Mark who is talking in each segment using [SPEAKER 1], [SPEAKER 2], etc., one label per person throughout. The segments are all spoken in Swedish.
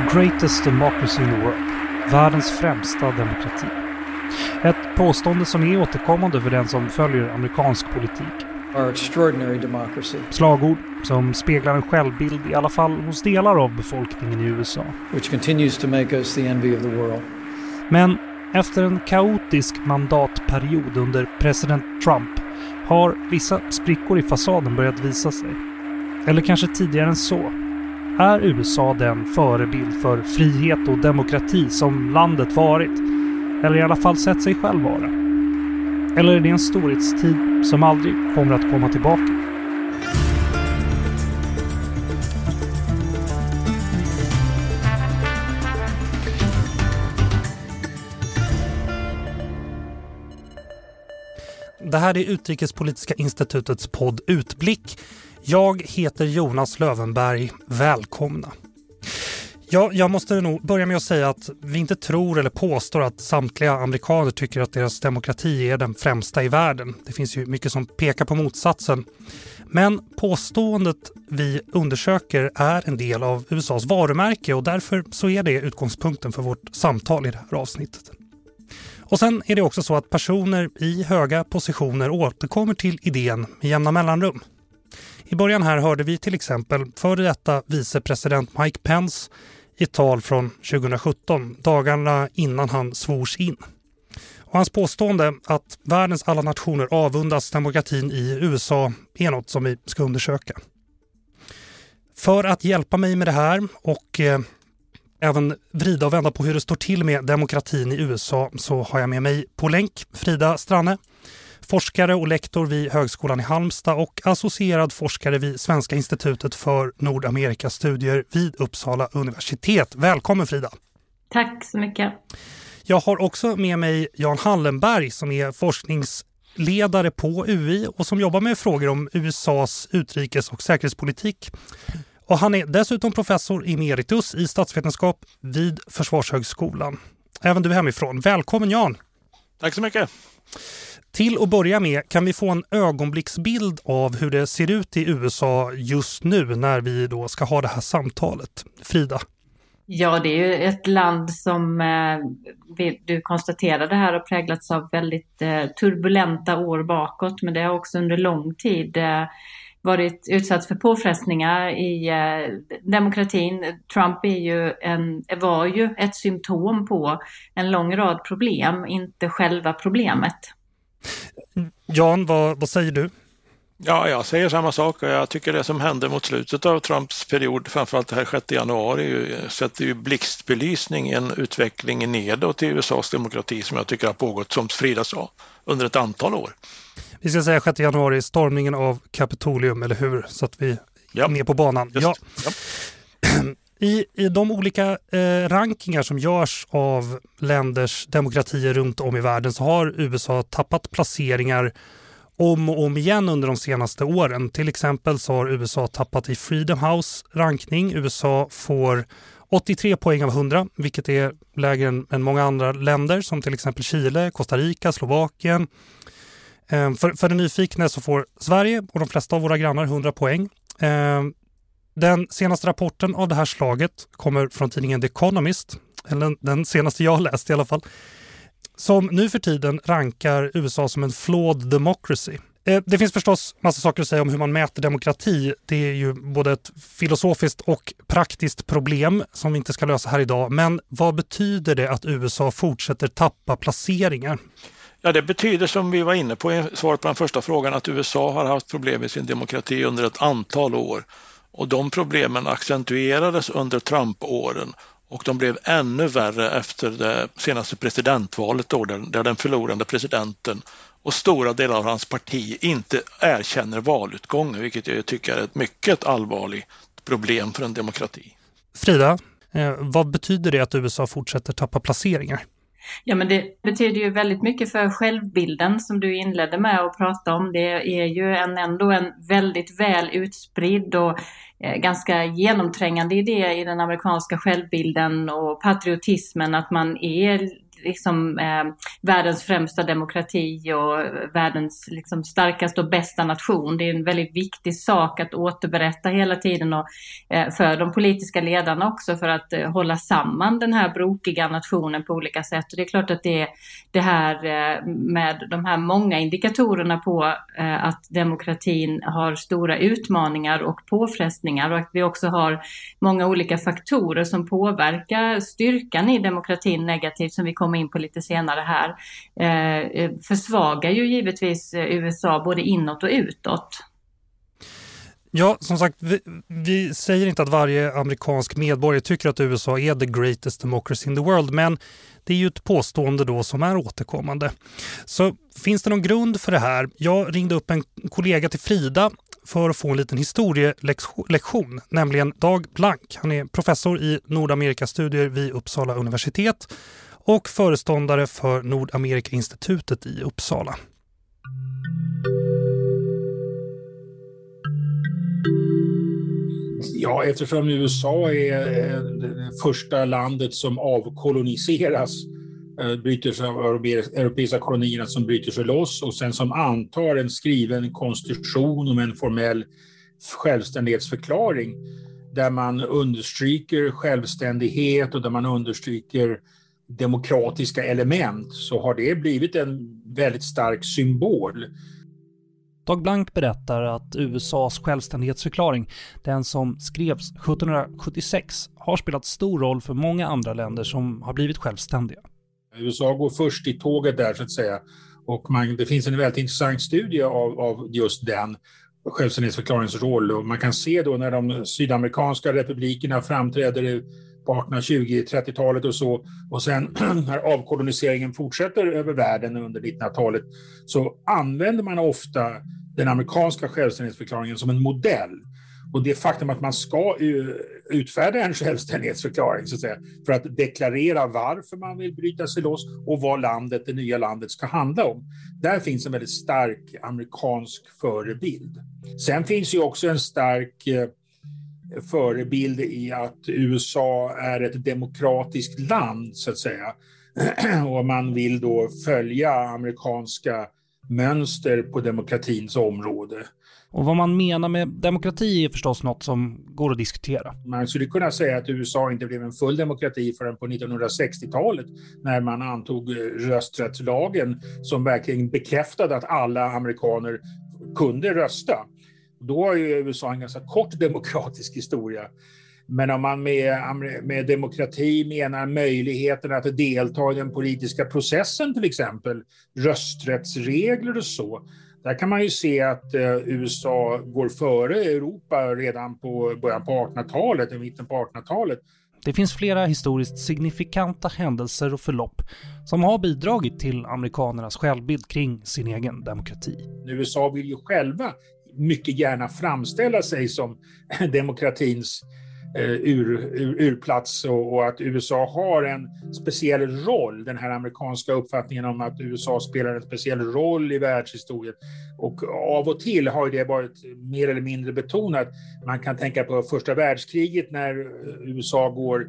[SPEAKER 1] “The greatest democracy in the world”. Världens främsta demokrati. Ett påstående som är återkommande för den som följer amerikansk politik.
[SPEAKER 2] Our extraordinary democracy.
[SPEAKER 1] Slagord som speglar en självbild i alla fall hos delar av befolkningen i USA.
[SPEAKER 2] Which continues to make us the envy of the world.
[SPEAKER 1] Men efter en kaotisk mandatperiod under president Trump har vissa sprickor i fasaden börjat visa sig. Eller kanske tidigare än så. Är USA den förebild för frihet och demokrati som landet varit? Eller i alla fall sett sig själv vara? Eller är det en storhetstid som aldrig kommer att komma tillbaka? Det här är Utrikespolitiska institutets podd Utblick. Jag heter Jonas Lövenberg. Välkomna! Ja, jag måste nog börja med att säga att vi inte tror eller påstår att samtliga amerikaner tycker att deras demokrati är den främsta i världen. Det finns ju mycket som pekar på motsatsen. Men påståendet vi undersöker är en del av USAs varumärke och därför så är det utgångspunkten för vårt samtal i det här avsnittet. Och sen är det också så att personer i höga positioner återkommer till idén med jämna mellanrum. I början här hörde vi till exempel före detta vicepresident Mike Pence i ett tal från 2017, dagarna innan han svors in. Och hans påstående att världens alla nationer avundas demokratin i USA är något som vi ska undersöka. För att hjälpa mig med det här och eh, även vrida och vända på hur det står till med demokratin i USA så har jag med mig på länk Frida Stranne, forskare och lektor vid Högskolan i Halmstad och associerad forskare vid Svenska institutet för Nordamerikastudier vid Uppsala universitet. Välkommen Frida!
[SPEAKER 3] Tack så mycket!
[SPEAKER 1] Jag har också med mig Jan Hallenberg som är forskningsledare på UI och som jobbar med frågor om USAs utrikes och säkerhetspolitik. Och han är dessutom professor emeritus i statsvetenskap vid Försvarshögskolan. Även du hemifrån. Välkommen Jan!
[SPEAKER 4] Tack så mycket!
[SPEAKER 1] Till att börja med kan vi få en ögonblicksbild av hur det ser ut i USA just nu när vi då ska ha det här samtalet. Frida?
[SPEAKER 3] Ja, det är ju ett land som eh, du konstaterade här har präglats av väldigt eh, turbulenta år bakåt, men det har också under lång tid eh, varit utsatt för påfrestningar i eh, demokratin. Trump är ju en, var ju ett symptom på en lång rad problem, inte själva problemet.
[SPEAKER 1] Jan, vad, vad säger du?
[SPEAKER 4] Ja, jag säger samma sak och jag tycker det som hände mot slutet av Trumps period, framförallt det här 6 januari, sätter ju blixtbelysning en utveckling nedåt i USAs demokrati som jag tycker har pågått, som Frida sa, under ett antal år.
[SPEAKER 1] Vi ska säga 6 januari, stormningen av Kapitolium, eller hur? Så att vi ja. är med på banan.
[SPEAKER 4] Just, ja. ja.
[SPEAKER 1] I, I de olika eh, rankingar som görs av länders demokratier runt om i världen så har USA tappat placeringar om och om igen under de senaste åren. Till exempel så har USA tappat i Freedom House rankning. USA får 83 poäng av 100, vilket är lägre än, än många andra länder som till exempel Chile, Costa Rica, Slovakien. Eh, för, för den nyfikna så får Sverige och de flesta av våra grannar 100 poäng. Eh, den senaste rapporten av det här slaget kommer från tidningen The Economist, eller den senaste jag läst i alla fall, som nu för tiden rankar USA som en flawed democracy. Eh, det finns förstås massa saker att säga om hur man mäter demokrati. Det är ju både ett filosofiskt och praktiskt problem som vi inte ska lösa här idag. Men vad betyder det att USA fortsätter tappa placeringar?
[SPEAKER 4] Ja, det betyder som vi var inne på i svaret på den första frågan att USA har haft problem med sin demokrati under ett antal år och de problemen accentuerades under Trump-åren och de blev ännu värre efter det senaste presidentvalet då, där den förlorande presidenten och stora delar av hans parti inte erkänner valutgången, vilket jag tycker är ett mycket allvarligt problem för en demokrati.
[SPEAKER 1] Frida, eh, vad betyder det att USA fortsätter tappa placeringar?
[SPEAKER 3] Ja, men det betyder ju väldigt mycket för självbilden som du inledde med att prata om. Det är ju en, ändå en väldigt väl utspridd och eh, ganska genomträngande idé i den amerikanska självbilden och patriotismen att man är liksom, eh, världens främsta demokrati och världens liksom, starkaste och bästa nation. Det är en väldigt viktig sak att återberätta hela tiden och eh, för de politiska ledarna också för att eh, hålla samman den här brokiga nationen på olika sätt. Och det är klart att det är det här eh, med de här många indikatorerna på eh, att demokratin har stora utmaningar och påfrestningar och att vi också har många olika faktorer som påverkar styrkan i demokratin negativt som vi kommer in på lite senare här eh, eh, försvagar ju givetvis eh, USA både inåt och utåt.
[SPEAKER 1] Ja, som sagt, vi, vi, säger inte att varje amerikansk medborgare tycker att USA är the greatest democracy in the world, men det är ju ett påstående då som är återkommande. Så finns det någon grund för det här? Jag ringde upp en kollega till Frida för att få en liten historielektion, nämligen Dag Blank. Han är professor i Nordamerikastudier vid Uppsala universitet och föreståndare för Nordamerikainstitutet i Uppsala.
[SPEAKER 5] Ja, eftersom USA är eh, det första landet som avkoloniseras, eh, bryter sig av europeiska kolonierna som bryter sig loss och sen som antar en skriven konstitution om en formell självständighetsförklaring där man understryker självständighet och där man understryker demokratiska element så har det blivit en väldigt stark symbol.
[SPEAKER 6] Dag Blank berättar att USAs självständighetsförklaring, den som skrevs 1776, har spelat stor roll för många andra länder som har blivit självständiga.
[SPEAKER 5] USA går först i tåget där så att säga. Och man, det finns en väldigt intressant studie av, av just den självständighetsförklaringens roll. Och man kan se då när de sydamerikanska republikerna framträder på 1820-30-talet och så och sen när avkoloniseringen fortsätter över världen under 1900-talet så använder man ofta den amerikanska självständighetsförklaringen som en modell. Och det faktum att man ska utfärda en självständighetsförklaring så att säga, för att deklarera varför man vill bryta sig loss och vad landet, det nya landet ska handla om. Där finns en väldigt stark amerikansk förebild. Sen finns ju också en stark eh, förebild i att USA är ett demokratiskt land så att säga. Och man vill då följa amerikanska mönster på demokratins område.
[SPEAKER 6] Och vad man menar med demokrati är förstås något som går att diskutera.
[SPEAKER 5] Man skulle kunna säga att USA inte blev en full demokrati förrän på 1960-talet när man antog rösträttslagen som verkligen bekräftade att alla amerikaner kunde rösta. Då har ju USA en ganska kort demokratisk historia. Men om man med, med demokrati menar möjligheten att delta i den politiska processen till exempel, rösträttsregler och så, där kan man ju se att eh, USA går före Europa redan på början på 1800-talet, i mitten på 1800-talet.
[SPEAKER 6] Det finns flera historiskt signifikanta händelser och förlopp som har bidragit till amerikanernas självbild kring sin egen demokrati.
[SPEAKER 5] USA vill ju själva mycket gärna framställa sig som demokratins eh, ur, ur, urplats och, och, att USA har en speciell roll, den här amerikanska uppfattningen om att USA spelar en speciell roll i världshistorien. Och av och till har det varit mer eller mindre betonat. Man kan tänka på första världskriget när eh, USA går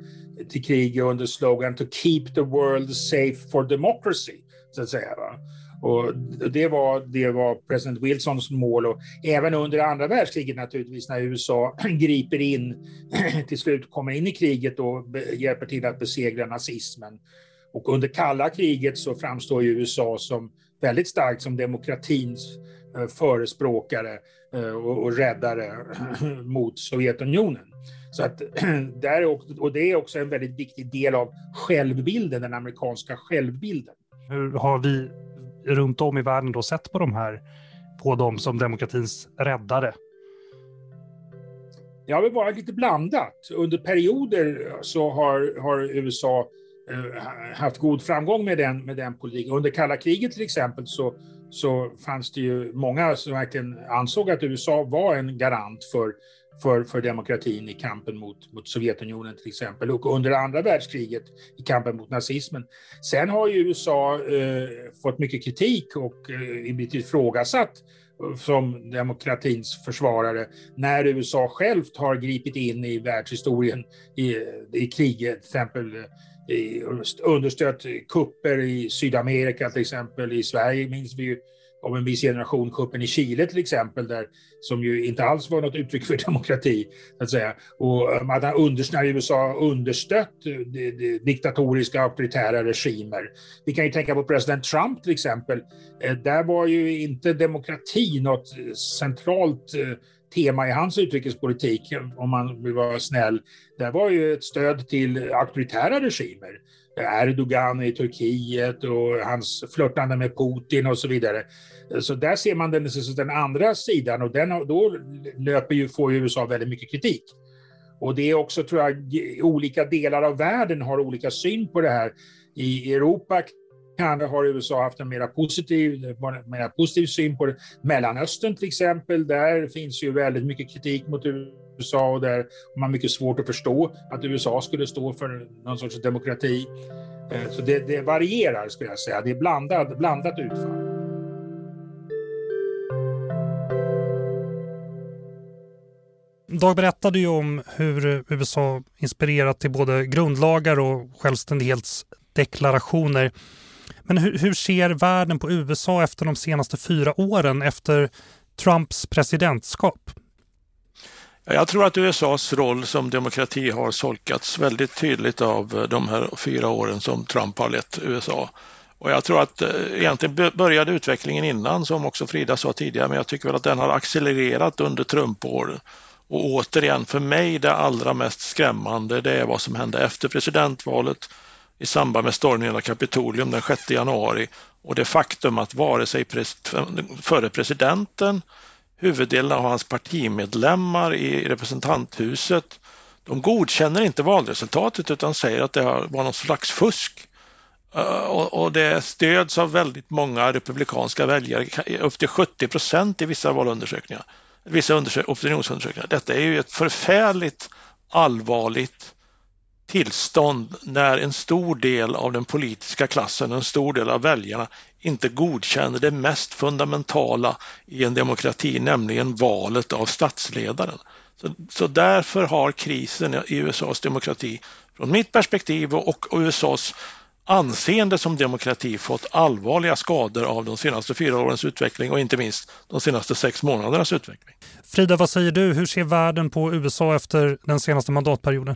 [SPEAKER 5] till krig under slogan “To keep the world safe for democracy”. Så att säga, va? Och det var, det var president Wilsons mål och även under andra världskriget naturligtvis när USA griper in, till slut kommer in i kriget och hjälper till att besegra nazismen. Och under kalla kriget så framstår ju USA som väldigt starkt som demokratins eh, förespråkare eh, och räddare mot Sovjetunionen. Så att, där, och det är också en väldigt viktig del av självbilden, den amerikanska självbilden.
[SPEAKER 1] Hur har vi runt om i världen då sett på de här, på dem som demokratins räddare?
[SPEAKER 5] Det har väl varit lite blandat. Under perioder så har, har USA eh, haft god framgång med den, med den politiken. Under kalla kriget till exempel så, så fanns det ju många som verkligen ansåg att USA var en garant för för, för demokratin i kampen mot, mot Sovjetunionen till exempel och under andra världskriget i kampen mot nazismen. Sen har ju USA eh, fått mycket kritik och eh, blivit ifrågasatt eh, som demokratins försvarare när USA självt har gripit in i världshistorien i, i kriget, till exempel eh, i, understött kupper i Sydamerika till exempel. I Sverige minns vi ju av en viss generation kuppen i Chile till exempel, där, som ju inte alls var något uttryck för demokrati. Så att säga. Och eh, att han under, när USA understött eh, de, de, diktatoriska auktoritära regimer. Vi kan ju tänka på president Trump till exempel. Eh, där var ju inte demokrati något centralt tema i hans utrikespolitik, om man vill vara snäll. Där var ju ett stöd till auktoritära regimer. Erdogan i Turkiet och hans flörtande med Putin och så vidare. Så där ser man den, den andra sidan och den, då löper ju, får ju USA väldigt mycket kritik. Och det är också, tror jag, olika delar av världen har olika syn på det här. I Europa kanske har USA haft en mer positiv, mer positiv syn på det. Mellanöstern till exempel, där finns ju väldigt mycket kritik mot USA och där har man mycket svårt att förstå att USA skulle stå för någon sorts demokrati. Eh, så det, det varierar skulle jag säga, det är blandat, blandat utfall.
[SPEAKER 1] Dag berättade ju om hur USA inspirerat till både grundlagar och självständighetsdeklarationer. Men hur, hur ser världen på USA efter de senaste fyra åren efter Trumps presidentskap?
[SPEAKER 4] Jag tror att USAs roll som demokrati har solkats väldigt tydligt av eh, de här fyra åren som Trump har lett USA. Och jag tror att eh, egentligen började utvecklingen innan, som också Frida sa tidigare, men jag tycker väl att den har accelererat under Trump-åren. Och återigen, för mig det allra mest skrämmande, det är vad som hände efter presidentvalet i samband med stormningen av Kapitolium den 6 januari och det faktum att vare sig pres före presidenten, huvuddelen av hans partimedlemmar i representanthuset, de godkänner inte valresultatet utan säger att det var någon slags fusk. Eh, och, det stöds av väldigt många republikanska väljare, upp till 70 procent i vissa valundersökningar, vissa opinionsundersökningar. Detta är ju ett förfärligt allvarligt tillstånd när en stor del av den politiska klassen, en stor del av väljarna inte godkänner det mest fundamentala i en demokrati, nämligen valet av statsledaren. Så, så därför har krisen i USAs demokrati från mitt perspektiv och USAs anseende som demokrati fått allvarliga skador av de senaste fyra årens utveckling och inte minst de senaste sex månadernas utveckling.
[SPEAKER 1] Frida, vad säger du? Hur ser världen på USA efter den senaste mandatperioden?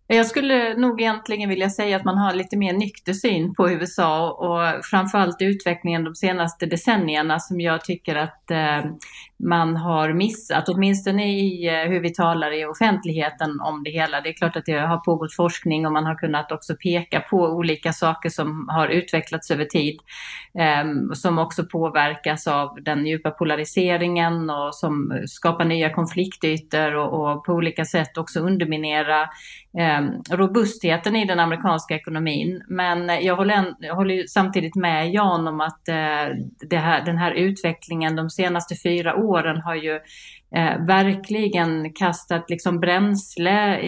[SPEAKER 3] Jag skulle nog egentligen vilja säga att man har lite mer nykter syn på USA och framförallt utvecklingen de senaste decennierna som jag tycker att eh, man har missat, åtminstone i eh, hur vi talar i offentligheten om det hela. Det är klart att det har pågått forskning och man har kunnat också peka på olika saker som har utvecklats över tid, ehm, som också påverkas av den djupa polariseringen och som skapar nya konfliktytor och, och på olika sätt också underminera eh, robustheten i den amerikanska ekonomin. Men jag håller, en, jag håller samtidigt med Jan om att eh, här, den här utvecklingen de senaste fyra åren har ju eh, verkligen kastat liksom bränsle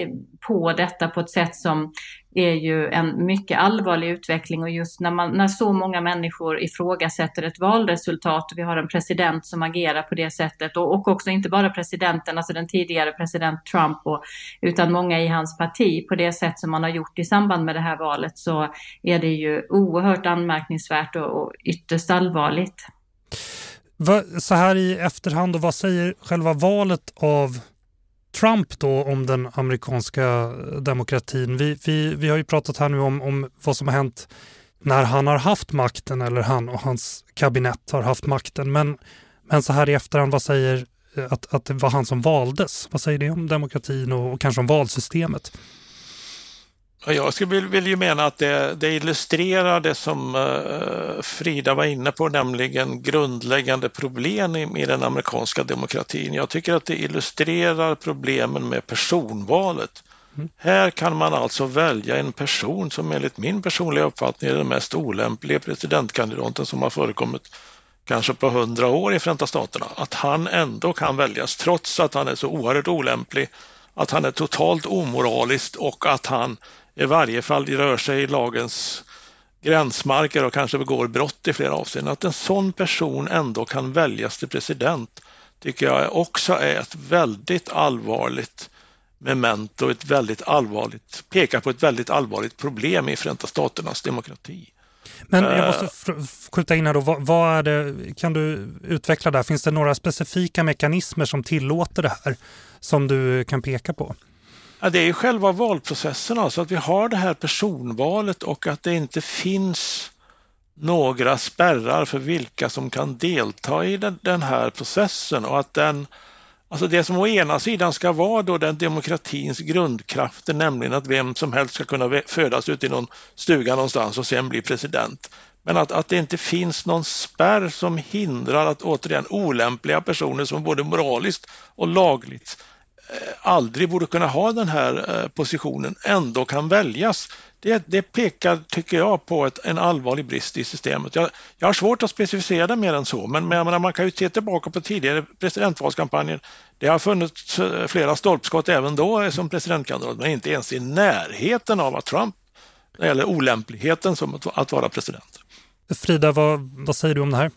[SPEAKER 3] på detta på ett sätt som är ju en mycket allvarlig utveckling och just när, man, när så många människor ifrågasätter ett valresultat och vi har en president som agerar på det sättet och, och också inte bara presidenten, alltså den tidigare president Trump och, utan många i hans parti på det sätt som man har gjort i samband med det här valet så är det ju oerhört anmärkningsvärt och, och ytterst allvarligt.
[SPEAKER 1] Så här i efterhand, och vad säger själva valet av Trump då om den amerikanska eh, demokratin? Vi, vi, vi har ju pratat här nu om, om vad som har hänt när han har haft makten eller han och hans kabinett har haft makten. Men, men så här i efterhand, vad säger eh, att, att det var han som valdes? Vad säger det om demokratin och, och kanske om valsystemet?
[SPEAKER 4] Jag skulle vill ju mena att det, det illustrerar det som uh, Frida var inne på, nämligen grundläggande problem i, i, den amerikanska demokratin. Jag tycker att det illustrerar problemen med personvalet. Mm. Här kan man alltså välja en person som enligt min personliga uppfattning är den mest olämpliga presidentkandidaten som har förekommit kanske på hundra år i Förenta Staterna. Att han ändå kan väljas trots att han är så oerhört olämplig, att han är totalt omoralisk och att han i varje fall rör sig i lagens gränsmarker och kanske begår brott i flera avseenden. Att en sån person ändå kan väljas till president tycker jag också är ett väldigt allvarligt memento, ett väldigt allvarligt, pekar på ett väldigt allvarligt problem i Förenta Staternas demokrati.
[SPEAKER 1] Men jag måste skjuta in här då, vad, vad, är det, kan du utveckla där? Finns det några specifika mekanismer som tillåter det här som du kan peka på?
[SPEAKER 4] Ja, det är ju själva valprocessen, alltså att vi har det här personvalet och att det inte finns några spärrar för vilka som kan delta i den, här processen och att den Alltså det som å ena sidan ska vara då den demokratins grundkrafter, nämligen att vem som helst ska kunna födas ute i någon stuga någonstans och sen bli president. Men att, att det inte finns någon spärr som hindrar att återigen olämpliga personer som både moraliskt och lagligt Eh, aldrig borde kunna ha den här eh, positionen ändå kan väljas det, det pekar, tycker jag, på ett, en allvarlig brist i systemet. Jag, jag har svårt att specificera det mer än så, men, men man kan ju se tillbaka på tidigare presidentvalskampanjer. Det har funnits eh, flera stolpskott även då som presidentkandidat, men inte ens i närheten av att Trump eller olämpligheten som att, att vara president.
[SPEAKER 1] Frida, vad, vad säger du om det här?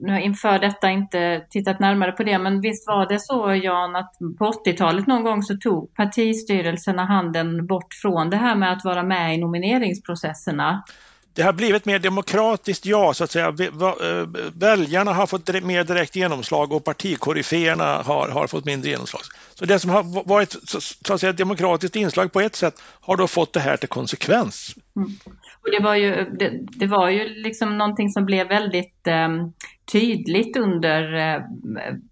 [SPEAKER 3] Nu har inför detta inte tittat närmare på det, men visst var det så Jan att på 80-talet någon gång så tog partistyrelserna handen bort från det här med att vara med i nomineringsprocesserna?
[SPEAKER 4] Det har blivit mer demokratiskt, ja, så att säga. Eh, väljarna har fått mer direkt genomslag och partikoryféerna har, har fått mindre genomslag. Så det som har varit så att säga, demokratiskt inslag på ett sätt har då fått det här till konsekvens. Mm.
[SPEAKER 3] Och det var ju, det, det, var ju liksom någonting som blev väldigt eh, tydligt under eh,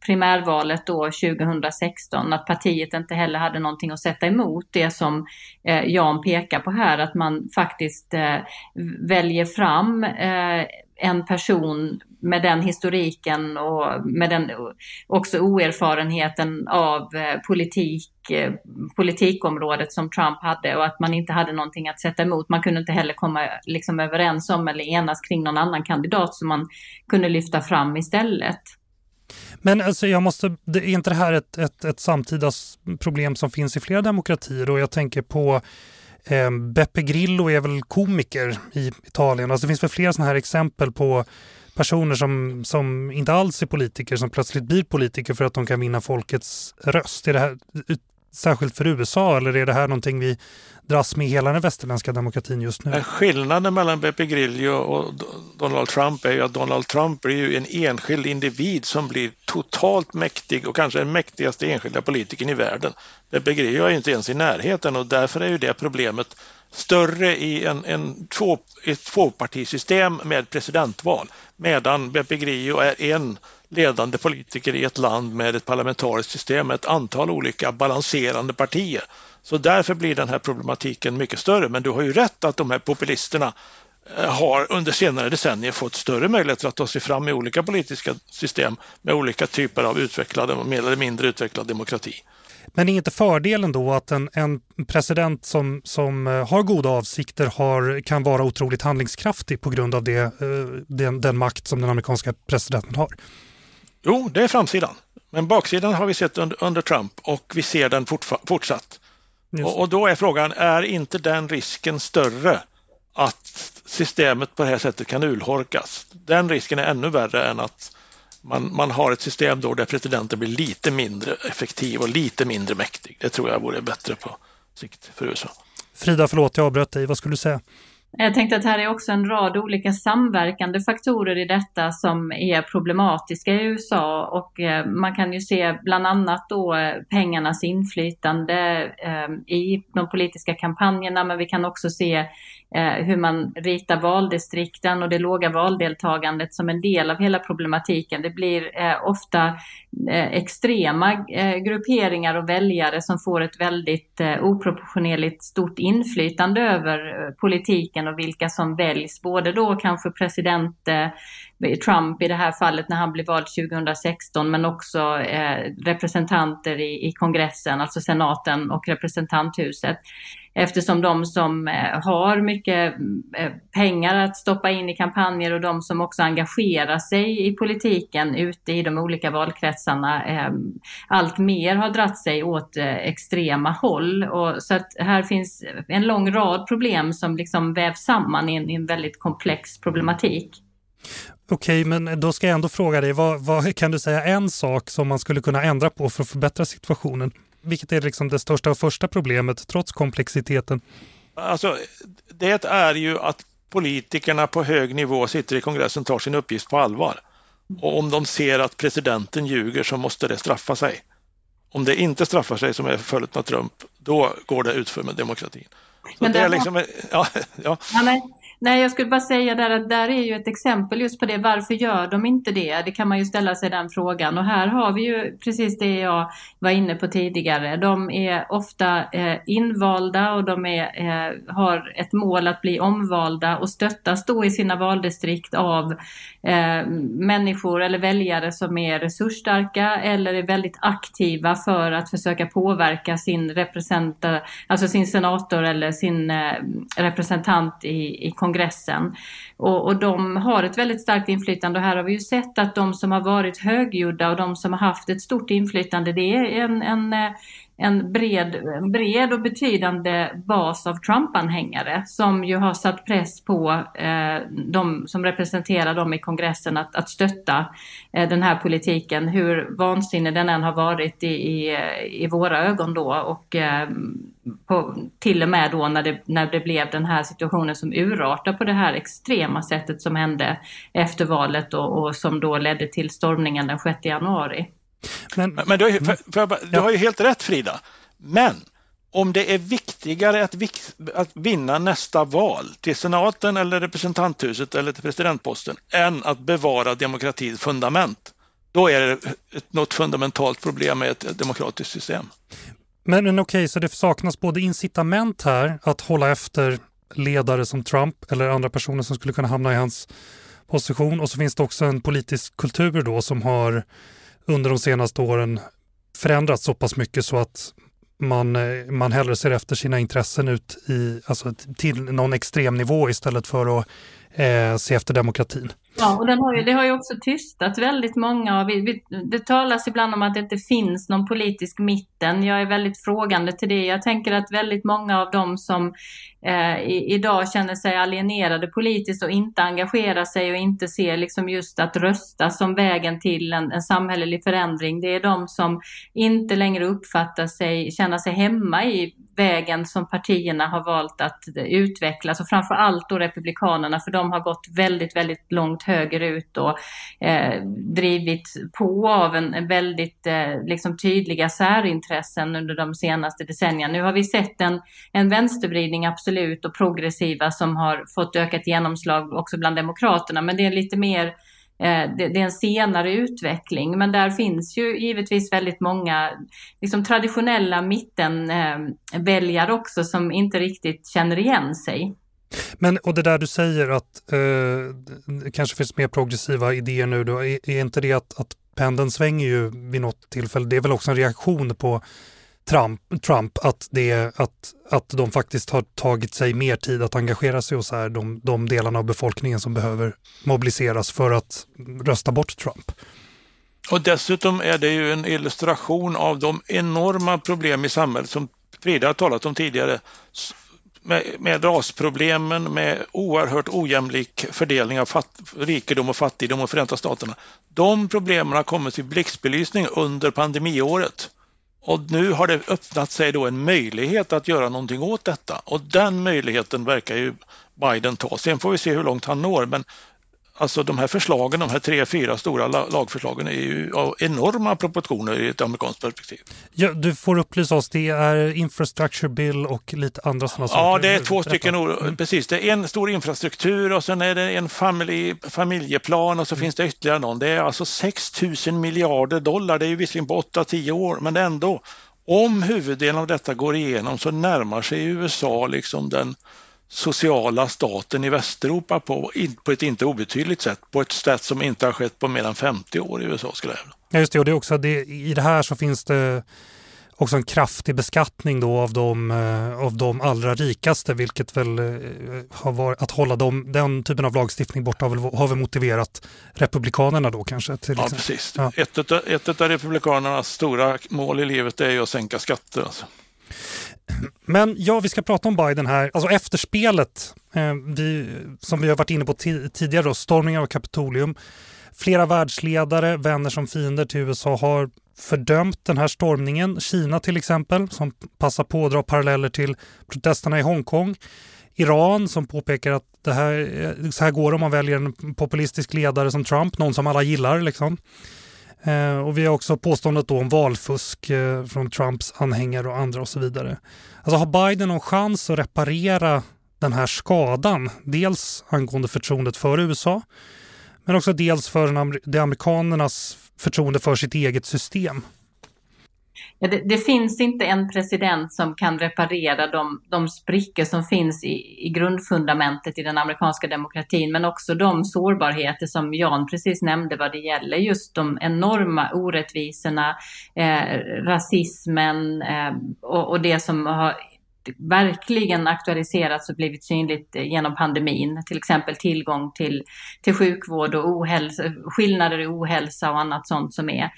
[SPEAKER 3] primärvalet då 2016 att partiet inte heller hade någonting att sätta emot det som eh, Jan pekar på här. Att man faktiskt eh, väljer fram eh, en person med den historiken och med den också oerfarenheten av eh, politik, eh, politikområdet som Trump hade och att man inte hade någonting att sätta emot. Man kunde inte heller komma liksom överens om eller enas kring någon annan kandidat som man kunde lyfta fram istället.
[SPEAKER 1] Men alltså jag måste, är inte det här ett, ett, ett samtida problem som finns i flera demokratier och jag tänker på eh, Beppe Grillo är väl komiker i Italien. Alltså det finns väl flera sådana här exempel på personer som, som inte alls är politiker som plötsligt blir politiker för att de kan vinna folkets röst. Är det här särskilt för USA eller är det här någonting vi dras med hela den västerländska demokratin just nu?
[SPEAKER 4] Skillnaden mellan Beppe Grillo och Donald Trump är ju att Donald Trump är ju en enskild individ som blir totalt mäktig och kanske den mäktigaste enskilda politikern i världen. Beppe Grillo är ju inte ens i närheten och därför är ju det problemet större i en, en två, ett tvåpartisystem med presidentval medan Beppe Grillo är en ledande politiker i ett land med ett parlamentariskt system med ett antal olika balanserande partier. Så därför blir den här problematiken mycket större. Men du har ju rätt att de här populisterna eh, har under senare decennier fått större möjligheter att ta sig fram i olika politiska system med olika typer av utvecklade, mer eller mindre utvecklad demokrati.
[SPEAKER 1] Men är inte fördelen då att en, en president som, som eh, har goda avsikter har, kan vara otroligt handlingskraftig på grund av det, eh, den, den makt som den amerikanska presidenten har?
[SPEAKER 4] Jo, det är framsidan. Men baksidan har vi sett under, under Trump och vi ser den fortsatt. Och, och, då är frågan, är inte den risken större att systemet på det här sättet kan urholkas? Den risken är ännu värre än att man, man har ett system då där presidenten blir lite mindre effektiv och lite mindre mäktig. Det tror jag vore bättre på sikt för USA.
[SPEAKER 1] Frida, förlåt jag avbröt dig. Vad skulle du säga?
[SPEAKER 3] Jag tänkte att här är också en rad olika samverkande faktorer i detta som är problematiska i USA och eh, man kan ju se bland annat då eh, pengarnas inflytande eh, i de politiska kampanjerna men vi kan också se hur man ritar valdistrikten och det låga valdeltagandet som en del av hela problematiken. Det blir ofta extrema grupperingar och väljare som får ett väldigt oproportionerligt stort inflytande över politiken politiken och vilka som väljs. Både då kanske president eh, Trump i det här fallet när han blev vald 2016 men också eh, representanter i, i kongressen, alltså senaten och representanthuset eftersom de som eh, har mycket eh, pengar att stoppa in i kampanjer och de som också engagerar sig i politiken ute i de olika valkretsarna eh, allt mer har dratt sig åt extrema håll. Och så att här finns en lång rad problem som liksom vävs samman i en, i en väldigt komplex problematik.
[SPEAKER 1] Okej, men då ska jag ändå fråga dig, vad, vad, kan du säga en sak som man skulle kunna ändra på för att förbättra situationen? Vilket är liksom det största och första problemet trots komplexiteten?
[SPEAKER 4] Alltså, det är ju att politikerna på hög nivå sitter i kongressen tar sin uppgift på allvar. Och om de ser att presidenten ljuger så måste det straffa sig. Om det inte straffar sig som är följt av Trump, då går det utför med demokratin. Så Men det, det är liksom, ja, ja.
[SPEAKER 3] ja men, Nej, jag skulle bara säga där att där är ju ett exempel just på det. Varför gör de inte det? Det kan man ju ställa sig den frågan. Och här har vi ju precis det jag var inne på tidigare. De är ofta eh, invalda och de är, eh, har ett mål att bli omvalda och stöttas då i sina valdistrikt av eh, människor eller väljare som är resursstarka eller är väldigt aktiva för att försöka påverka sin representant, alltså sin senator eller sin eh, representant i, i kongressen. Och, och de har ett väldigt starkt inflytande. Och här har vi ju sett att de som har varit högljudda och de som har haft ett stort inflytande det är en, en eh, en bred, en bred och betydande bas av Trump-anhängare som ju har satt press på eh, de som representerar dem i kongressen att, att stötta eh, den här politiken, hur vansinnig den än har varit i, i, i våra ögon då och eh, på, till och med då när det, när det blev den här situationen som urartade på det här extrema sättet som hände efter valet och, och som då ledde till stormningen den 6 januari.
[SPEAKER 4] Men, men du, har, för, för, för, du har ju helt rätt Frida. Men om det är viktigare att, att, vinna nästa val till senaten eller representanthuset eller till presidentposten än att bevara demokratins fundament, då är det något fundamentalt problem med ett demokratiskt system.
[SPEAKER 1] Men, men okej, okay, så det saknas både incitament här att hålla efter ledare som Trump eller andra personer som skulle kunna hamna i hans position och så finns det också en politisk kultur då som har under de senaste åren förändrats så pass mycket så att man, eh, man hellre ser efter sina intressen ut i, alltså till någon extrem nivå istället för att eh, se efter demokratin.
[SPEAKER 3] Ja, och den har ju, det har ju också tystat väldigt många. Vi, vi, det talas ibland om att det inte finns någon politisk mitten. Jag är väldigt frågande till det. Jag tänker att väldigt många av dem som eh, i, idag känner sig alienerade politiskt och inte engagerar sig och inte ser liksom just att rösta som vägen till en, en samhällelig förändring. Det är de som inte längre uppfattar sig, känna sig hemma i vägen som partierna har valt att utvecklas och framför allt då Republikanerna för de har gått väldigt, väldigt långt högerut och eh, drivit på av en, en väldigt eh, liksom tydliga särintressen under de senaste decennierna. Nu har vi sett en, en vänstervridning absolut och progressiva som har fått ökat genomslag också bland demokraterna men det är lite mer eh, det, är en senare utveckling, men där finns ju givetvis väldigt många liksom, traditionella mittenväljare också som inte riktigt känner igen sig.
[SPEAKER 1] Men och det där du säger att eh, det kanske finns mer progressiva idéer nu, då, är, är inte det att, att pendeln svänger ju vid något tillfälle? Det är väl också en reaktion på Trump, Trump att, det, att, att de faktiskt har tagit sig mer tid att engagera sig hos här, de, de delarna av befolkningen som behöver mobiliseras för att rösta bort Trump.
[SPEAKER 4] Och dessutom är det ju en illustration av de enorma problem i samhället som Frida har talat om tidigare med, med rasproblemen, med oerhört ojämlik fördelning av fatt, rikedom och fattigdom och Förenta Staterna. De problemen har kommit till blixtbelysning under pandemiåret. Och nu har det öppnat sig då en möjlighet att göra någonting åt detta och den möjligheten verkar ju Biden ta. Sen får vi se hur långt han når men Alltså de här förslagen, de här tre, fyra stora lagförslagen är ju av enorma proportioner i ett amerikanskt perspektiv.
[SPEAKER 1] Ja, du får upplysa oss, det är infrastructure bill och lite andra sådana saker.
[SPEAKER 4] Ja, det är två stycken, mm. precis. Det är en stor infrastruktur och sen är det en familj, familjeplan och så mm. finns det ytterligare någon. Det är alltså 6 000 miljarder dollar, det är ju visserligen på 8-10 år, men ändå. Om huvuddelen av detta går igenom så närmar sig USA liksom den sociala staten i Västeuropa på, på ett inte obetydligt sätt, på ett sätt som inte har skett på mer än 50 år i USA skulle jag
[SPEAKER 1] Ja just det, och det är också det, i det här så finns det också en kraftig beskattning då av de, eh, av de allra rikaste vilket väl eh, har varit, att hålla dem, den typen av lagstiftning borta har väl, har väl motiverat Republikanerna då kanske? Till
[SPEAKER 4] ja,
[SPEAKER 1] exempel.
[SPEAKER 4] precis.
[SPEAKER 1] Ja.
[SPEAKER 4] Ett, av, ett av Republikanernas stora mål i livet är ju att sänka skatter. Alltså.
[SPEAKER 1] Men ja, vi ska prata om Biden här. Alltså efterspelet, eh, vi, som vi har varit inne på tidigare, då, stormningen av Kapitolium. Flera världsledare, vänner som fiender till USA har fördömt den här stormningen. Kina till exempel, som passar på att dra paralleller till protesterna i Hongkong. Iran som påpekar att det här, eh, så här går det om man väljer en populistisk ledare som Trump, någon som alla gillar. Liksom. Eh, och vi har också påståendet då om valfusk eh, från Trumps anhängare och andra och så vidare. Alltså har Biden någon chans att reparera den här skadan? Dels angående förtroendet för USA men också dels för de amerikanernas förtroende för sitt eget system.
[SPEAKER 3] Ja, det, det, finns inte en president som kan reparera de, de sprickor som finns i, i, grundfundamentet i den amerikanska demokratin, men också de sårbarheter som Jan precis nämnde vad det gäller just de enorma orättvisorna, eh, rasismen eh, och, och, det som har verkligen aktualiserats och blivit synligt eh, genom pandemin. Till exempel tillgång till, till sjukvård och ohälsa, skillnader i ohälsa och annat sånt som är.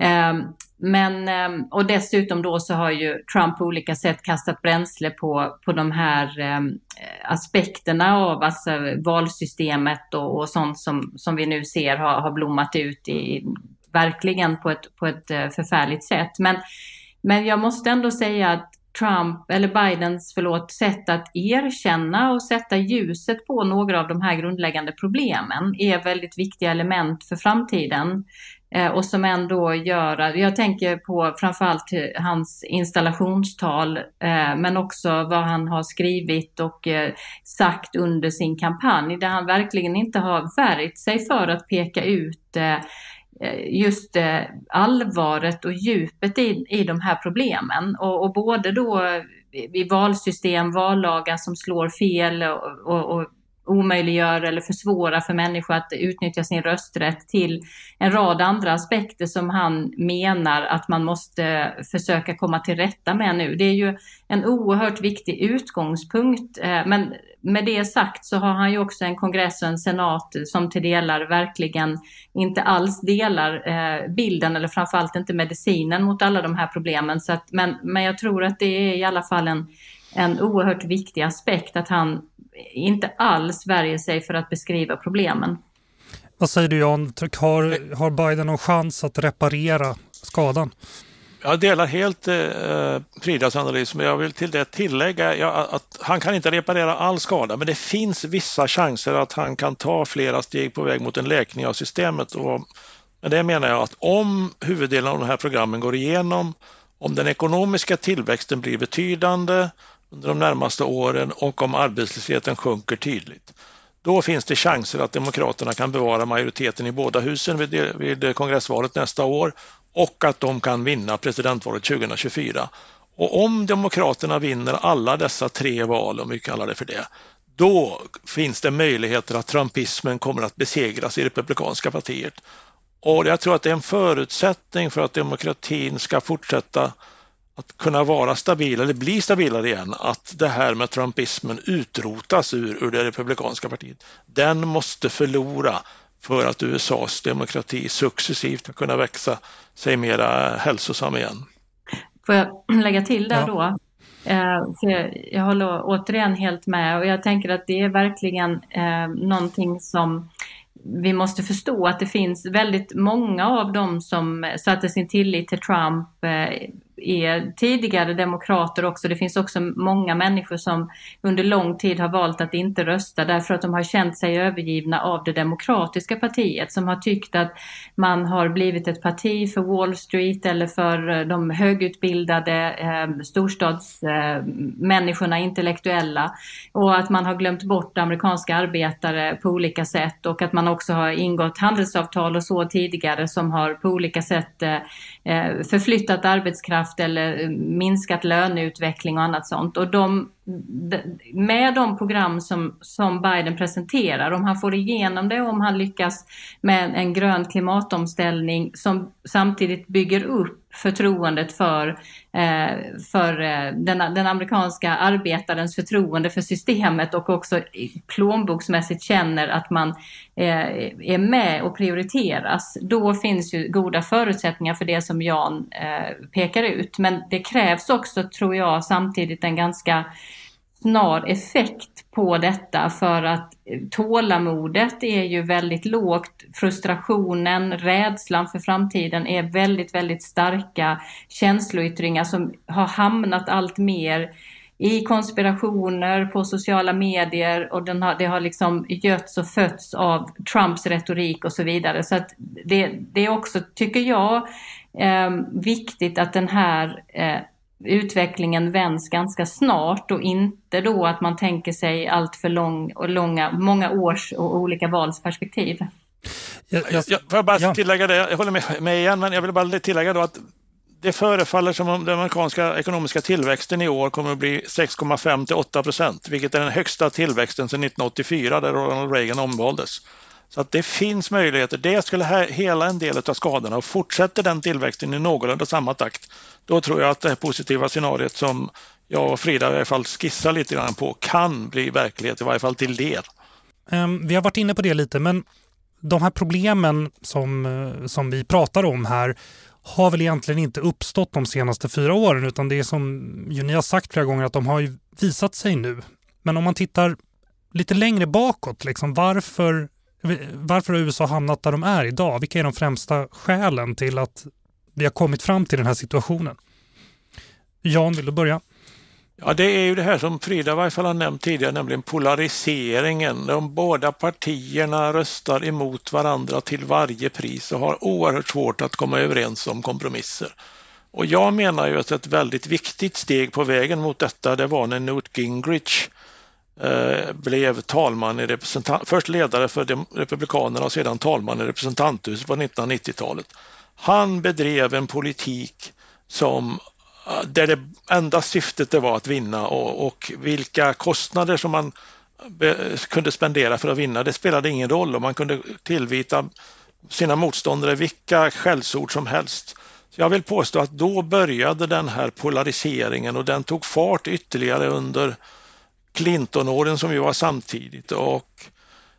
[SPEAKER 3] Ehm, men, ehm, och dessutom då så har ju Trump på olika sätt kastat bränsle på, på de här ehm, aspekterna av alltså valsystemet och, och sånt som, som vi nu ser har, har blommat ut i, verkligen på ett, på ett eh, förfärligt sätt. Men, men jag måste ändå säga att Trump, eller Bidens, förlåt, sätt att erkänna och sätta ljuset på några av de här grundläggande problemen är väldigt viktiga element för framtiden. Eh, och som ändå gör, jag tänker på framförallt hans installationstal, eh, men också vad han har skrivit och eh, sagt under sin kampanj, där han verkligen inte har värjt sig för att peka ut Eh, Eh, just eh, allvaret och djupet i, i de här problemen. Och, och både då eh, i valsystem, vallagar som slår fel och, och, och omöjliggör eller försvårar för människor att utnyttja sin rösträtt till en rad andra aspekter som han menar att man måste försöka komma till rätta med nu. Det är ju en oerhört viktig utgångspunkt. Eh, men med det sagt så har han ju också en kongress och en senat som till delar verkligen inte alls delar eh, bilden eller framförallt inte medicinen mot alla de här problemen. Så att, men, men jag tror att det är i alla fall en, en oerhört viktig aspekt att han inte alls värjer sig för att beskriva problemen.
[SPEAKER 1] Vad säger du Jan? Har, har Biden någon chans att reparera skadan?
[SPEAKER 4] Jag delar helt eh, Fridas analys, men jag vill till det tillägga ja, att han kan inte reparera all skada, men det finns vissa chanser att han kan ta flera steg på väg mot en läkning av systemet. Och med det menar jag att om huvuddelen av de här programmen går igenom, om den ekonomiska tillväxten blir betydande under de närmaste åren och om arbetslösheten sjunker tydligt, då finns det chanser att Demokraterna kan bevara majoriteten i båda husen vid, vid kongressvalet nästa år och att de kan vinna presidentvalet 2024. Och om Demokraterna vinner alla dessa tre val, om vi kallar det för det, då finns det möjligheter att trumpismen kommer att besegras i Republikanska partiet. Och jag tror att det är en förutsättning för att demokratin ska fortsätta att kunna vara stabil eller bli stabilare igen, att det här med trumpismen utrotas ur, ur det republikanska partiet. Den måste förlora för att USAs demokrati successivt ska kunna växa sig mera hälsosam igen.
[SPEAKER 3] Får jag lägga till där ja. då? Eh, för jag håller återigen helt med och jag tänker att det är verkligen eh, någonting som vi måste förstå att det finns väldigt många av dem som satte sin tillit till Trump eh, är tidigare demokrater också. Det finns också många människor som under lång tid har valt att inte rösta därför att de har känt sig övergivna av det demokratiska partiet som har tyckt att man har blivit ett parti för Wall Street eller för eh, de högutbildade eh, storstadsmänniskorna, eh, intellektuella och att man har glömt bort amerikanska arbetare på olika sätt och att man också har ingått handelsavtal och så tidigare som har på olika sätt eh Eh, förflyttat arbetskraft eller minskat löneutveckling och annat sånt. Och de, med de program som, som Biden presenterar, om han får igenom det, om han lyckas med en grön klimatomställning som samtidigt bygger upp förtroendet för, eh, för eh, den, den, amerikanska arbetarens förtroende för systemet och också plånboksmässigt känner att man eh, är med och prioriteras. Då finns ju goda förutsättningar för det som Jan eh, pekar ut. Men det krävs också, tror jag, samtidigt en ganska snar effekt på detta för att tålamodet är ju väldigt lågt. Frustrationen, rädslan för framtiden är väldigt, väldigt starka känsloyttringar som har hamnat allt mer i konspirationer på sociala medier och den har, det har liksom götts och fötts av Trumps retorik och så vidare. Så att det, det är också, tycker jag, eh, viktigt att den här eh, utvecklingen vänds ganska snart och inte då att man tänker sig allt för lång och långa, många års och olika valsperspektiv.
[SPEAKER 4] Jag, jag, jag får bara ja. tillägga det, jag håller med, med igen, men jag vill bara tillägga då att det förefaller som om den amerikanska ekonomiska tillväxten i år kommer att bli 6,5 till 8 procent, vilket är den högsta tillväxten sedan 1984 där Ronald Reagan omvaldes. Så att det finns möjligheter. Det skulle hela en del av skadorna och fortsätter den tillväxten i någorlunda samma takt, då tror jag att det här positiva scenariot som jag och Frida i alla fall skissar lite grann på kan bli verklighet, i varje fall till del.
[SPEAKER 1] Ehm, vi har varit inne på det lite, men de här problemen som, eh, som vi pratar om här har väl egentligen inte uppstått de senaste fyra åren utan det är som ju ni har sagt flera gånger att de har ju visat sig nu. Men om man tittar lite längre bakåt, liksom, varför varför har USA hamnat där de är idag? Vilka är de främsta skälen till att vi har kommit fram till den här situationen? Jan, vill du börja?
[SPEAKER 4] Ja, det är ju det här som Frida i varje fall har nämnt tidigare, nämligen polariseringen. De båda partierna röstar emot varandra till varje pris och har oerhört svårt att komma överens om kompromisser. Och jag menar ju att ett väldigt viktigt steg på vägen mot detta, det var när Newt Gingrich Eh, blev talman i representant, först ledare för Republikanerna och sedan talman i representanthuset på 1990-talet. Han bedrev en politik som eh, där det enda syftet det var att vinna och, och vilka kostnader som man kunde spendera för att vinna, det spelade ingen roll och man kunde tillvita sina motståndare vilka skällsord som helst. Så jag vill påstå att då började den här polariseringen och den tog fart ytterligare under Clintonåren som ju var samtidigt och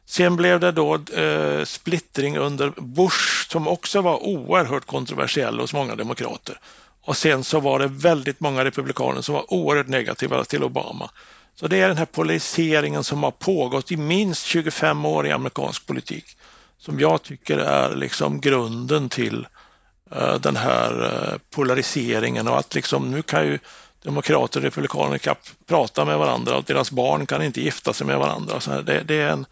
[SPEAKER 4] sen blev det då eh, splittring under Bush som också var oerhört kontroversiell hos många demokrater. Och sen så var det väldigt många republikaner som var oerhört negativa till Obama. Så det är den här polariseringen som har pågått i minst 25 år i amerikansk politik som jag tycker är liksom grunden till uh, den här uh, polariseringen och att liksom nu kan ju demokrater och republikaner kan prata med varandra och deras barn kan inte gifta sig med varandra. Så det, det är en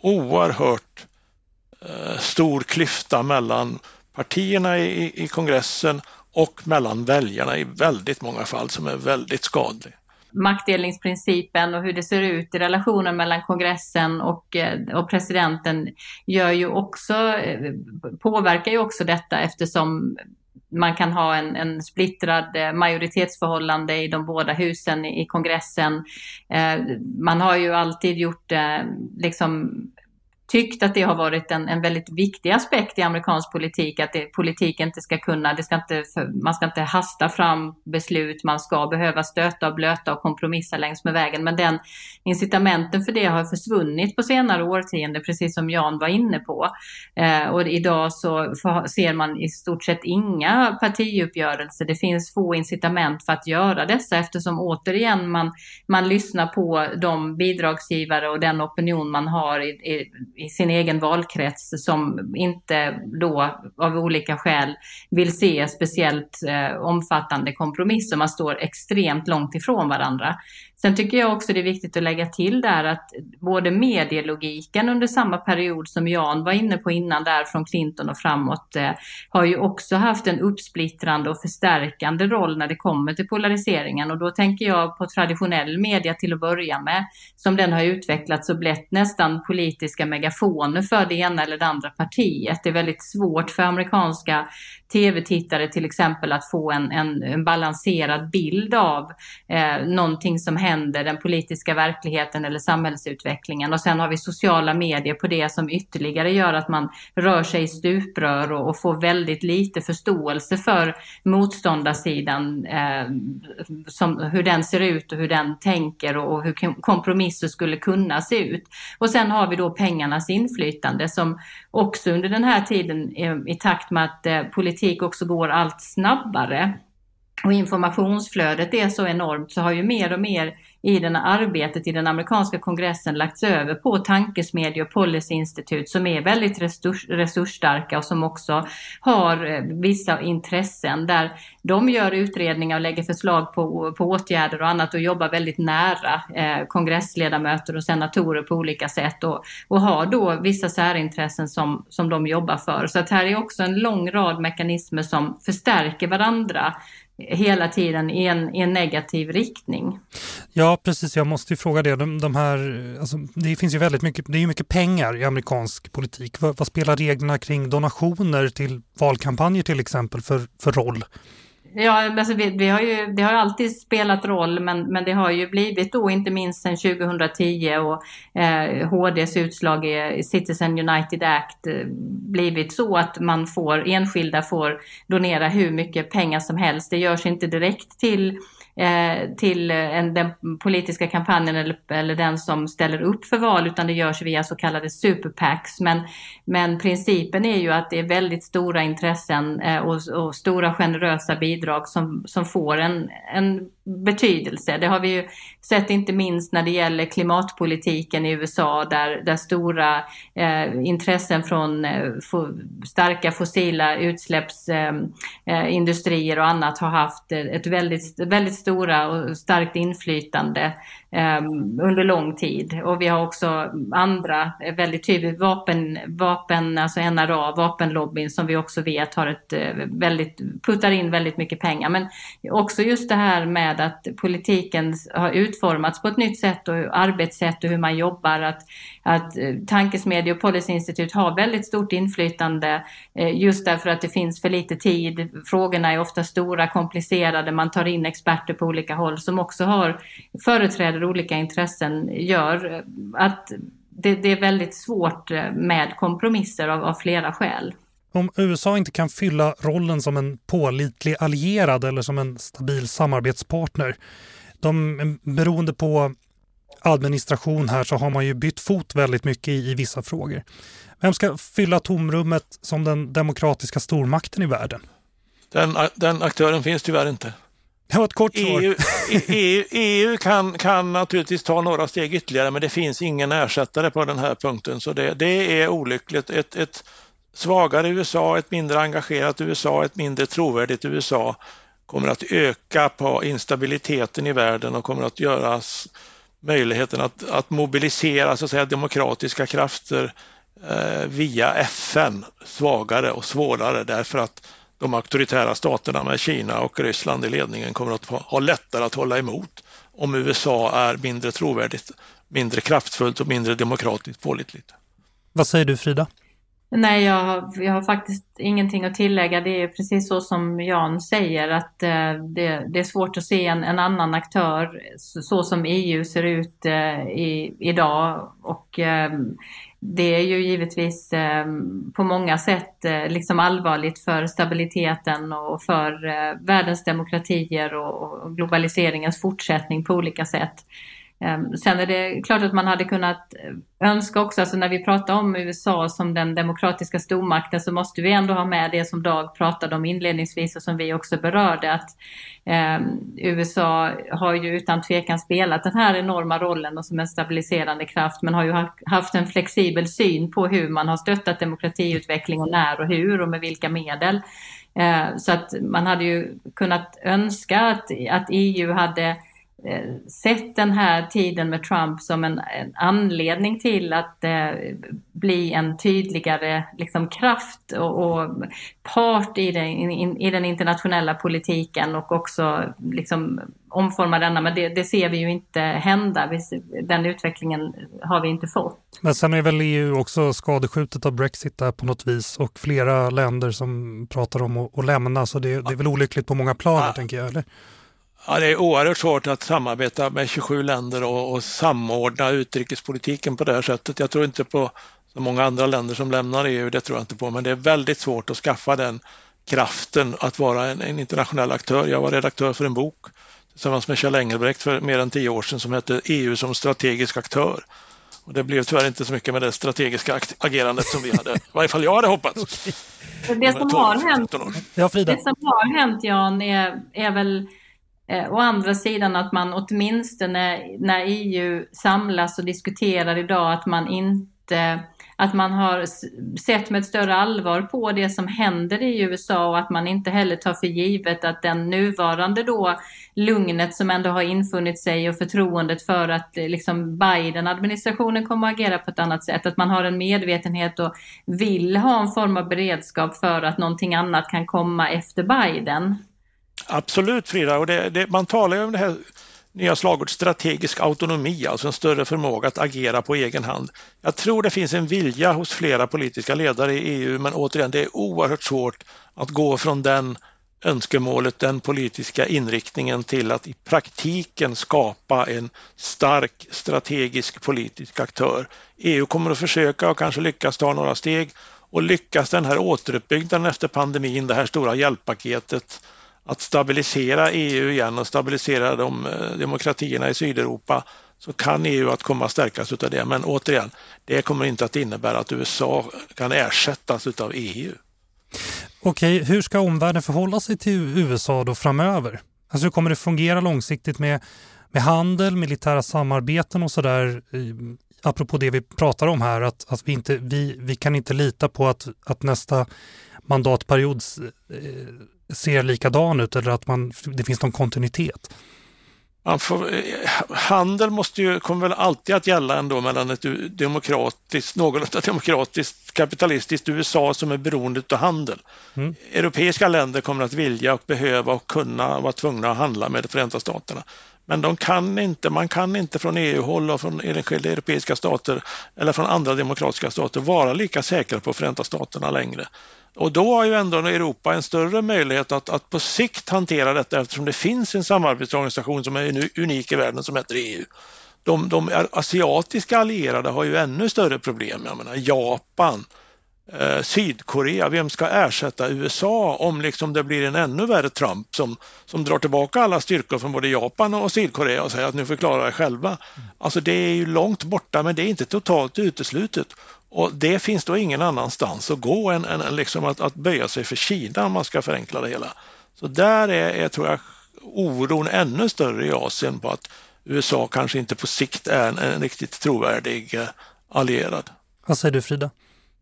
[SPEAKER 4] oerhört eh, stor klyfta mellan partierna i, i kongressen och mellan väljarna i väldigt många fall som är väldigt skadlig
[SPEAKER 3] maktdelningsprincipen och hur det ser ut i relationen mellan kongressen och, eh, och presidenten gör ju också, eh, påverkar ju också detta eftersom man kan ha en, en splittrad eh, majoritetsförhållande i de båda husen i, kongressen. Eh, man har ju alltid gjort eh, liksom tyckt att det har varit en, en väldigt viktig aspekt i amerikansk politik, att det, politik inte ska kunna, det ska inte, man ska inte hasta fram beslut, man ska behöva stöta och blöta och kompromissa längs med vägen. Men den incitamenten för det har försvunnit på senare årtionden, precis som Jan var inne på. Eh, och idag så ser man i stort sett inga partiuppgörelser. Det finns få incitament för att göra dessa eftersom återigen man, man lyssnar på de bidragsgivare och den opinion man har i, i i sin egen valkrets som inte då av olika skäl vill se speciellt eh, omfattande kompromisser. Man står extremt långt ifrån varandra. Sen tycker jag också det är viktigt att lägga till där att både medielogiken under samma period som Jan var inne på innan där från Clinton och framåt eh, har ju också haft en uppsplittrande och förstärkande roll när det kommer till polariseringen och då tänker jag på traditionell media till att börja med som den har utvecklats och blivit nästan politiska megafoner för det ena eller det andra partiet. Det är väldigt svårt för amerikanska tv-tittare till exempel att få en, en, en balanserad bild av eh, någonting som händer den politiska verkligheten eller samhällsutvecklingen. Och sen har vi sociala medier på det som ytterligare gör att man rör sig i stuprör och, och får väldigt lite förståelse för motståndarsidan, eh, som, hur den ser ut och hur den tänker och, och hur kompromisser skulle kunna se ut. Och sen har vi då pengarnas inflytande som också under den här tiden i takt med att eh, politik också går allt snabbare och informationsflödet är så enormt så har ju mer och mer i den arbetet i den amerikanska kongressen lagts över på tankesmedjor och policyinstitut som är väldigt resurs, resursstarka och som också har eh, vissa intressen där de gör utredningar och lägger förslag på, på åtgärder och annat och jobbar väldigt nära eh, kongressledamöter och senatorer på olika sätt och, och har då vissa särintressen som, som de jobbar för. Så att här är också en lång rad mekanismer som förstärker varandra hela tiden i en, i en negativ riktning.
[SPEAKER 1] Ja, precis. Jag måste ju fråga det. De, de här, alltså, det finns ju väldigt mycket, det är ju mycket pengar i amerikansk politik. Vad, vad spelar reglerna kring donationer till valkampanjer till exempel för, för roll?
[SPEAKER 3] Ja, alltså vi, vi, har ju, det har alltid spelat roll, men, men det har ju blivit då inte minst sedan 2010 och eh, HDs utslag i Citizen United Act eh, blivit så att man får, enskilda får donera hur mycket pengar som helst. Det görs inte direkt till Eh, Eh, till en, den politiska kampanjen eller, eller den som ställer upp för val utan det görs via så kallade superpacks. Men, men principen är ju att det är väldigt stora intressen eh, och, och, stora generösa bidrag som, som får en, en betydelse. Det har vi ju sett inte minst när det gäller klimatpolitiken i USA där, där stora eh, intressen från eh, starka fossila utsläppsindustrier eh, eh och annat har haft eh, ett väldigt, väldigt stora och starkt inflytande Ehm, under lång tid. Och vi har också andra eh, väldigt tydligt vapen, vapen, alltså NRA, vapenlobbyn som vi också vet har ett eh, väldigt, puttar in väldigt mycket pengar. Men också just det här med att politiken har utformats på ett nytt sätt och arbetssätt och hur man jobbar. Att, att eh, Tankesmedja och Policyinstitut har väldigt stort inflytande eh, just därför att det finns för lite tid. Frågorna är ofta stora, komplicerade, man tar in experter på olika håll som också har företrädare eller olika intressen gör att det, det är väldigt svårt med kompromisser av, av flera skäl.
[SPEAKER 1] Om USA inte kan fylla rollen som en pålitlig allierad eller som en stabil samarbetspartner, de, beroende på administration här så har man ju bytt fot väldigt mycket i, i vissa frågor. Vem ska fylla tomrummet som den demokratiska stormakten i världen?
[SPEAKER 4] Den, den aktören finns tyvärr inte.
[SPEAKER 1] Det var ett kort
[SPEAKER 4] svar. EU, EU, EU kan, kan naturligtvis ta några steg ytterligare men det finns ingen ersättare på den här punkten så det, det är olyckligt. Ett, ett svagare USA, ett mindre engagerat USA, ett mindre trovärdigt USA kommer att öka på instabiliteten i världen och kommer att göra möjligheten att, att mobilisera så att säga, demokratiska krafter eh, via FN svagare och svårare därför att de auktoritära staterna med Kina och Ryssland i ledningen kommer att ha lättare att hålla emot om USA är mindre trovärdigt, mindre kraftfullt och mindre demokratiskt pålitligt.
[SPEAKER 1] Vad säger du Frida?
[SPEAKER 3] Nej, jag har, jag har faktiskt ingenting att tillägga. Det är precis så som Jan säger att eh, det, det, är svårt att se en, en annan aktör så, så, som EU ser ut eh, i, idag. Och eh, det är ju givetvis på många sätt liksom allvarligt för stabiliteten och för världens demokratier och globaliseringens fortsättning på olika sätt. Ehm, sen är det klart att man hade kunnat önska också, alltså när vi pratar om USA som den demokratiska stormakten så måste vi ändå ha med det som Dag pratade om inledningsvis och som vi också berörde att eh, USA har ju utan tvekan spelat den här enorma rollen och som en stabiliserande kraft men har ju haft en flexibel syn på hur man har stöttat demokratiutveckling och när och hur och med vilka medel. Eh, så att man hade ju kunnat önska att, att EU hade sett den här tiden med Trump som en, en anledning till att eh, bli en tydligare liksom, kraft och, och part i, det, in, i, den internationella politiken och också liksom, omforma denna. Men det, det, ser vi ju inte hända. Den utvecklingen har vi inte fått.
[SPEAKER 1] Men sen är väl EU också skadeskjutet av Brexit där på något vis och flera länder som pratar om att, att lämna så det, det är väl olyckligt på många plan, ja. tänker jag. Eller?
[SPEAKER 4] Ja, det är oerhört svårt att samarbeta med 27 länder och, och, samordna utrikespolitiken på det här sättet. Jag tror inte på så många andra länder som lämnar EU, det tror jag inte på, men det är väldigt svårt att skaffa den kraften att vara en, en internationell aktör. Jag var redaktör för en bok tillsammans med Kjell Engelbrekt för mer än tio år sedan som hette EU som strategisk aktör. Och det blev tyvärr inte så mycket med det strategiska agerandet som vi hade, i varje fall jag hade hoppats.
[SPEAKER 3] Det som, har hänt, det som har hänt Jan är, är väl eh, å andra sidan att man åtminstone när EU samlas och diskuterar idag att man inte att man har sett med ett större allvar på det som händer i USA och att man inte heller tar för givet att den nuvarande då lugnet som ändå har infunnit sig och förtroendet för att eh, liksom Biden-administrationen kommer att agera på ett annat sätt. Att man har en medvetenhet och vill ha en form av beredskap för att någonting annat kan komma efter Biden.
[SPEAKER 4] Absolut Frida, och det, det, man talar ju om det här nya slagordet strategisk autonomi, alltså en större förmåga att agera på egen hand. Jag tror det finns en vilja hos flera politiska ledare i EU, men återigen, det är oerhört svårt att gå från den önskemålet, den politiska inriktningen till att i praktiken skapa en stark strategisk politisk aktör. EU kommer att försöka och kanske lyckas ta några steg och lyckas den här återuppbyggnaden efter pandemin, det här stora hjälppaketet, att stabilisera EU igen och stabilisera de eh, demokratierna i Sydeuropa så kan EU att komma att stärkas utav det. Men återigen, det kommer inte att innebära att USA kan ersättas utav EU.
[SPEAKER 1] Okej, hur ska omvärlden förhålla sig till USA då framöver? Alltså hur kommer det fungera långsiktigt med, med handel, militära samarbeten och sådär? Apropå det vi pratar om här, att, att vi, inte, vi, vi kan inte lita på att, att nästa mandatperiod eh, ser likadan ut eller att man, det finns någon kontinuitet.
[SPEAKER 4] Får, handel måste ju, kommer väl alltid att gälla ändå mellan ett demokratiskt, någorlunda demokratiskt kapitalistiskt USA som är beroende av handel. Mm. Europeiska länder kommer att vilja och behöva och kunna vara tvungna att handla med Förenta Staterna. Men de kan inte, man kan inte från EU-håll och från enskilda europeiska stater eller från andra demokratiska stater vara lika säkra på Förenta Staterna längre. Och då har ju ändå Europa en större möjlighet att, att på sikt hantera detta eftersom det finns en samarbetsorganisation som är unik i världen som heter EU. De, de asiatiska allierade har ju ännu större problem. Jag menar Japan, eh, Sydkorea, vem ska ersätta USA om liksom det blir en ännu värre Trump som, som drar tillbaka alla styrkor från både Japan och Sydkorea och säger att nu förklarar er själva. Alltså det är ju långt borta men det är inte totalt uteslutet. Och det finns då ingen annanstans att gå än, än liksom att, att böja sig för Kina om man ska förenkla det hela. Så där är, är, tror jag, oron ännu större i Asien på att USA kanske inte på sikt är en, en riktigt trovärdig eh, allierad.
[SPEAKER 1] Vad säger du Frida?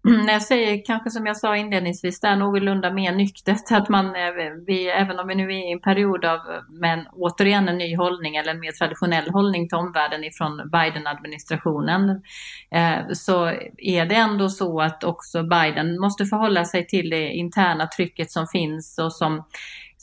[SPEAKER 3] Mm, när jag säger kanske som jag sa inledningsvis, det är någorlunda mer nyktert att man, eh, vi, även om vi nu är i en period av, men återigen en ny hållning eller en mer traditionell hållning till omvärlden ifrån Biden-administrationen, eh, så är det ändå så att också Biden måste förhålla sig till det interna trycket som finns och som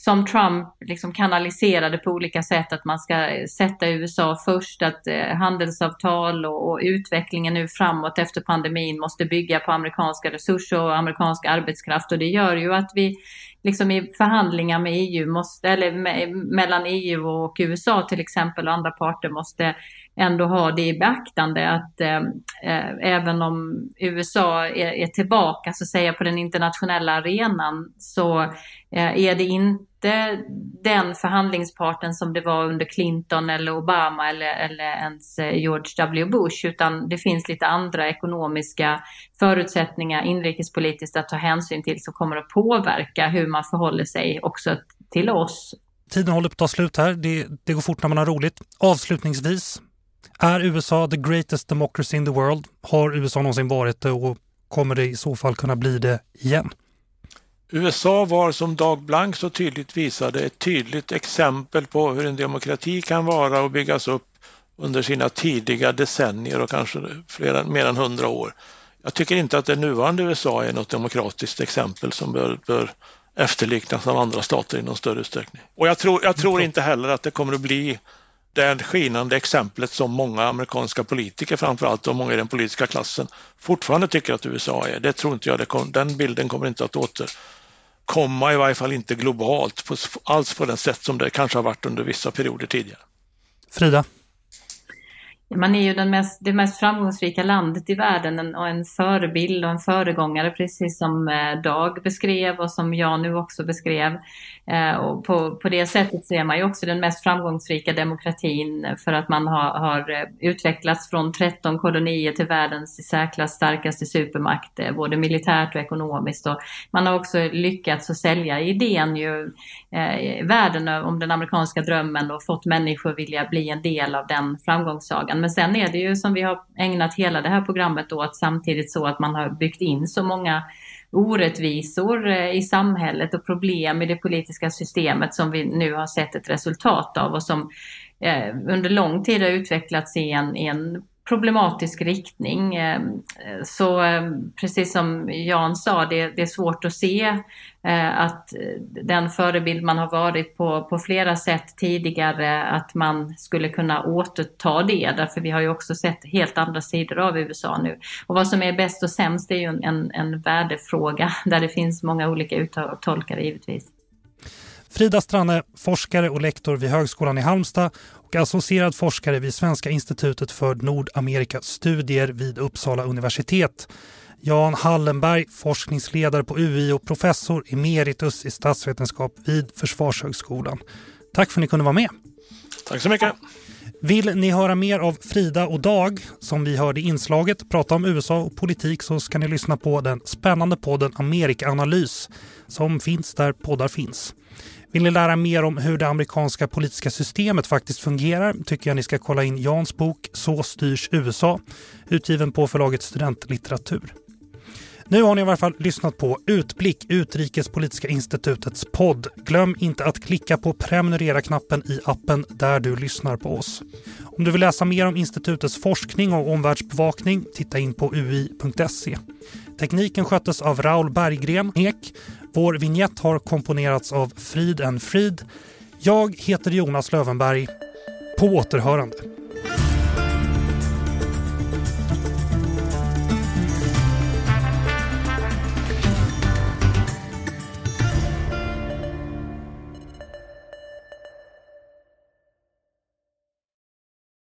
[SPEAKER 3] som Trump liksom kanaliserade på olika sätt, att man ska sätta USA först, att eh, handelsavtal och, och, utvecklingen nu framåt efter pandemin måste bygga på amerikanska resurser och amerikansk arbetskraft. Och det gör ju att vi liksom i förhandlingar med EU måste, eller med, mellan EU och USA till exempel och andra parter måste ändå ha det i beaktande att eh, eh, även om USA är, är, tillbaka så att säga på den internationella arenan så eh, är det inte den förhandlingsparten som det var under Clinton eller Obama eller, eller ens eh, George W Bush utan det finns lite andra ekonomiska förutsättningar inrikespolitiskt att ta hänsyn till som kommer att påverka hur man förhåller sig också till oss.
[SPEAKER 1] Tiden håller på att ta slut här. Det, det går fort när man har roligt. Avslutningsvis, är USA the greatest democracy in the world? Har USA någonsin varit det och kommer det i så fall kunna bli det igen?
[SPEAKER 4] USA var som Dag Blank så tydligt visade ett tydligt exempel på hur en demokrati kan vara och byggas upp under sina tidiga decennier och kanske flera, mer än hundra år. Jag tycker inte att det nuvarande USA är något demokratiskt exempel som bör, bör efterliknas av andra stater i någon större utsträckning. Och jag tror, jag tror inte heller att det kommer att bli det skinande exemplet som många amerikanska politiker framförallt och många i den politiska klassen fortfarande tycker att USA är. Det tror inte jag, det kom, den bilden kommer inte att återkomma, i varje fall inte globalt, på, alls på det sätt som det kanske har varit under vissa perioder tidigare.
[SPEAKER 1] Frida?
[SPEAKER 3] Man är ju den mest, det mest framgångsrika landet i världen och en förebild och en föregångare precis som eh, Dag beskrev och som jag nu också beskrev. Eh, och på, på det sättet så är man ju också den mest framgångsrika demokratin för att man har, har eh, utvecklats från 13 kolonier till världens i särklass starkaste supermakt, både militärt och ekonomiskt. Och man har också lyckats att sälja idén ju, eh, världen om den amerikanska drömmen och fått människor att vilja bli en del av den framgångssagan. Men sen är det ju som vi har ägnat hela det här programmet åt samtidigt så att man har byggt in så många orättvisor eh, i samhället och problem i det politiska systemet som vi nu har sett ett resultat av och som eh, under lång tid har utvecklats i en, i en problematisk riktning. Ehm, så ehm, precis som Jan sa, det, det är svårt att se eh, att eh, den förebild man har varit på, på flera sätt tidigare, att man skulle kunna återta det. Därför vi har ju också sett helt andra sidor av USA nu. Och vad som är bäst och sämst är ju en, en värdefråga där det finns många olika uttolkare givetvis.
[SPEAKER 1] Frida Stranne, forskare och lektor vid Högskolan i Halmstad och associerad forskare vid Svenska institutet för Nordamerikastudier vid Uppsala universitet. Jan Hallenberg, forskningsledare på UI och professor emeritus i statsvetenskap vid Försvarshögskolan. Tack för att ni kunde vara med.
[SPEAKER 4] Tack så mycket.
[SPEAKER 1] Vill ni höra mer av Frida och Dag, som vi hörde i inslaget, prata om USA och politik så ska ni lyssna på den spännande podden Amerikanalys som finns där poddar finns. Vill ni lära mer om hur det amerikanska politiska systemet faktiskt fungerar tycker jag ni ska kolla in Jans bok Så styrs USA, utgiven på förlaget Studentlitteratur. Nu har ni i alla fall lyssnat på Utblick, Utrikespolitiska institutets podd. Glöm inte att klicka på prenumerera-knappen i appen där du lyssnar på oss. Om du vill läsa mer om institutets forskning och omvärldsbevakning, titta in på ui.se. Tekniken sköttes av Raul Berggren Ek. Vår vignett har komponerats av Frid en Frid. Jag heter Jonas Lövenberg. På återhörande.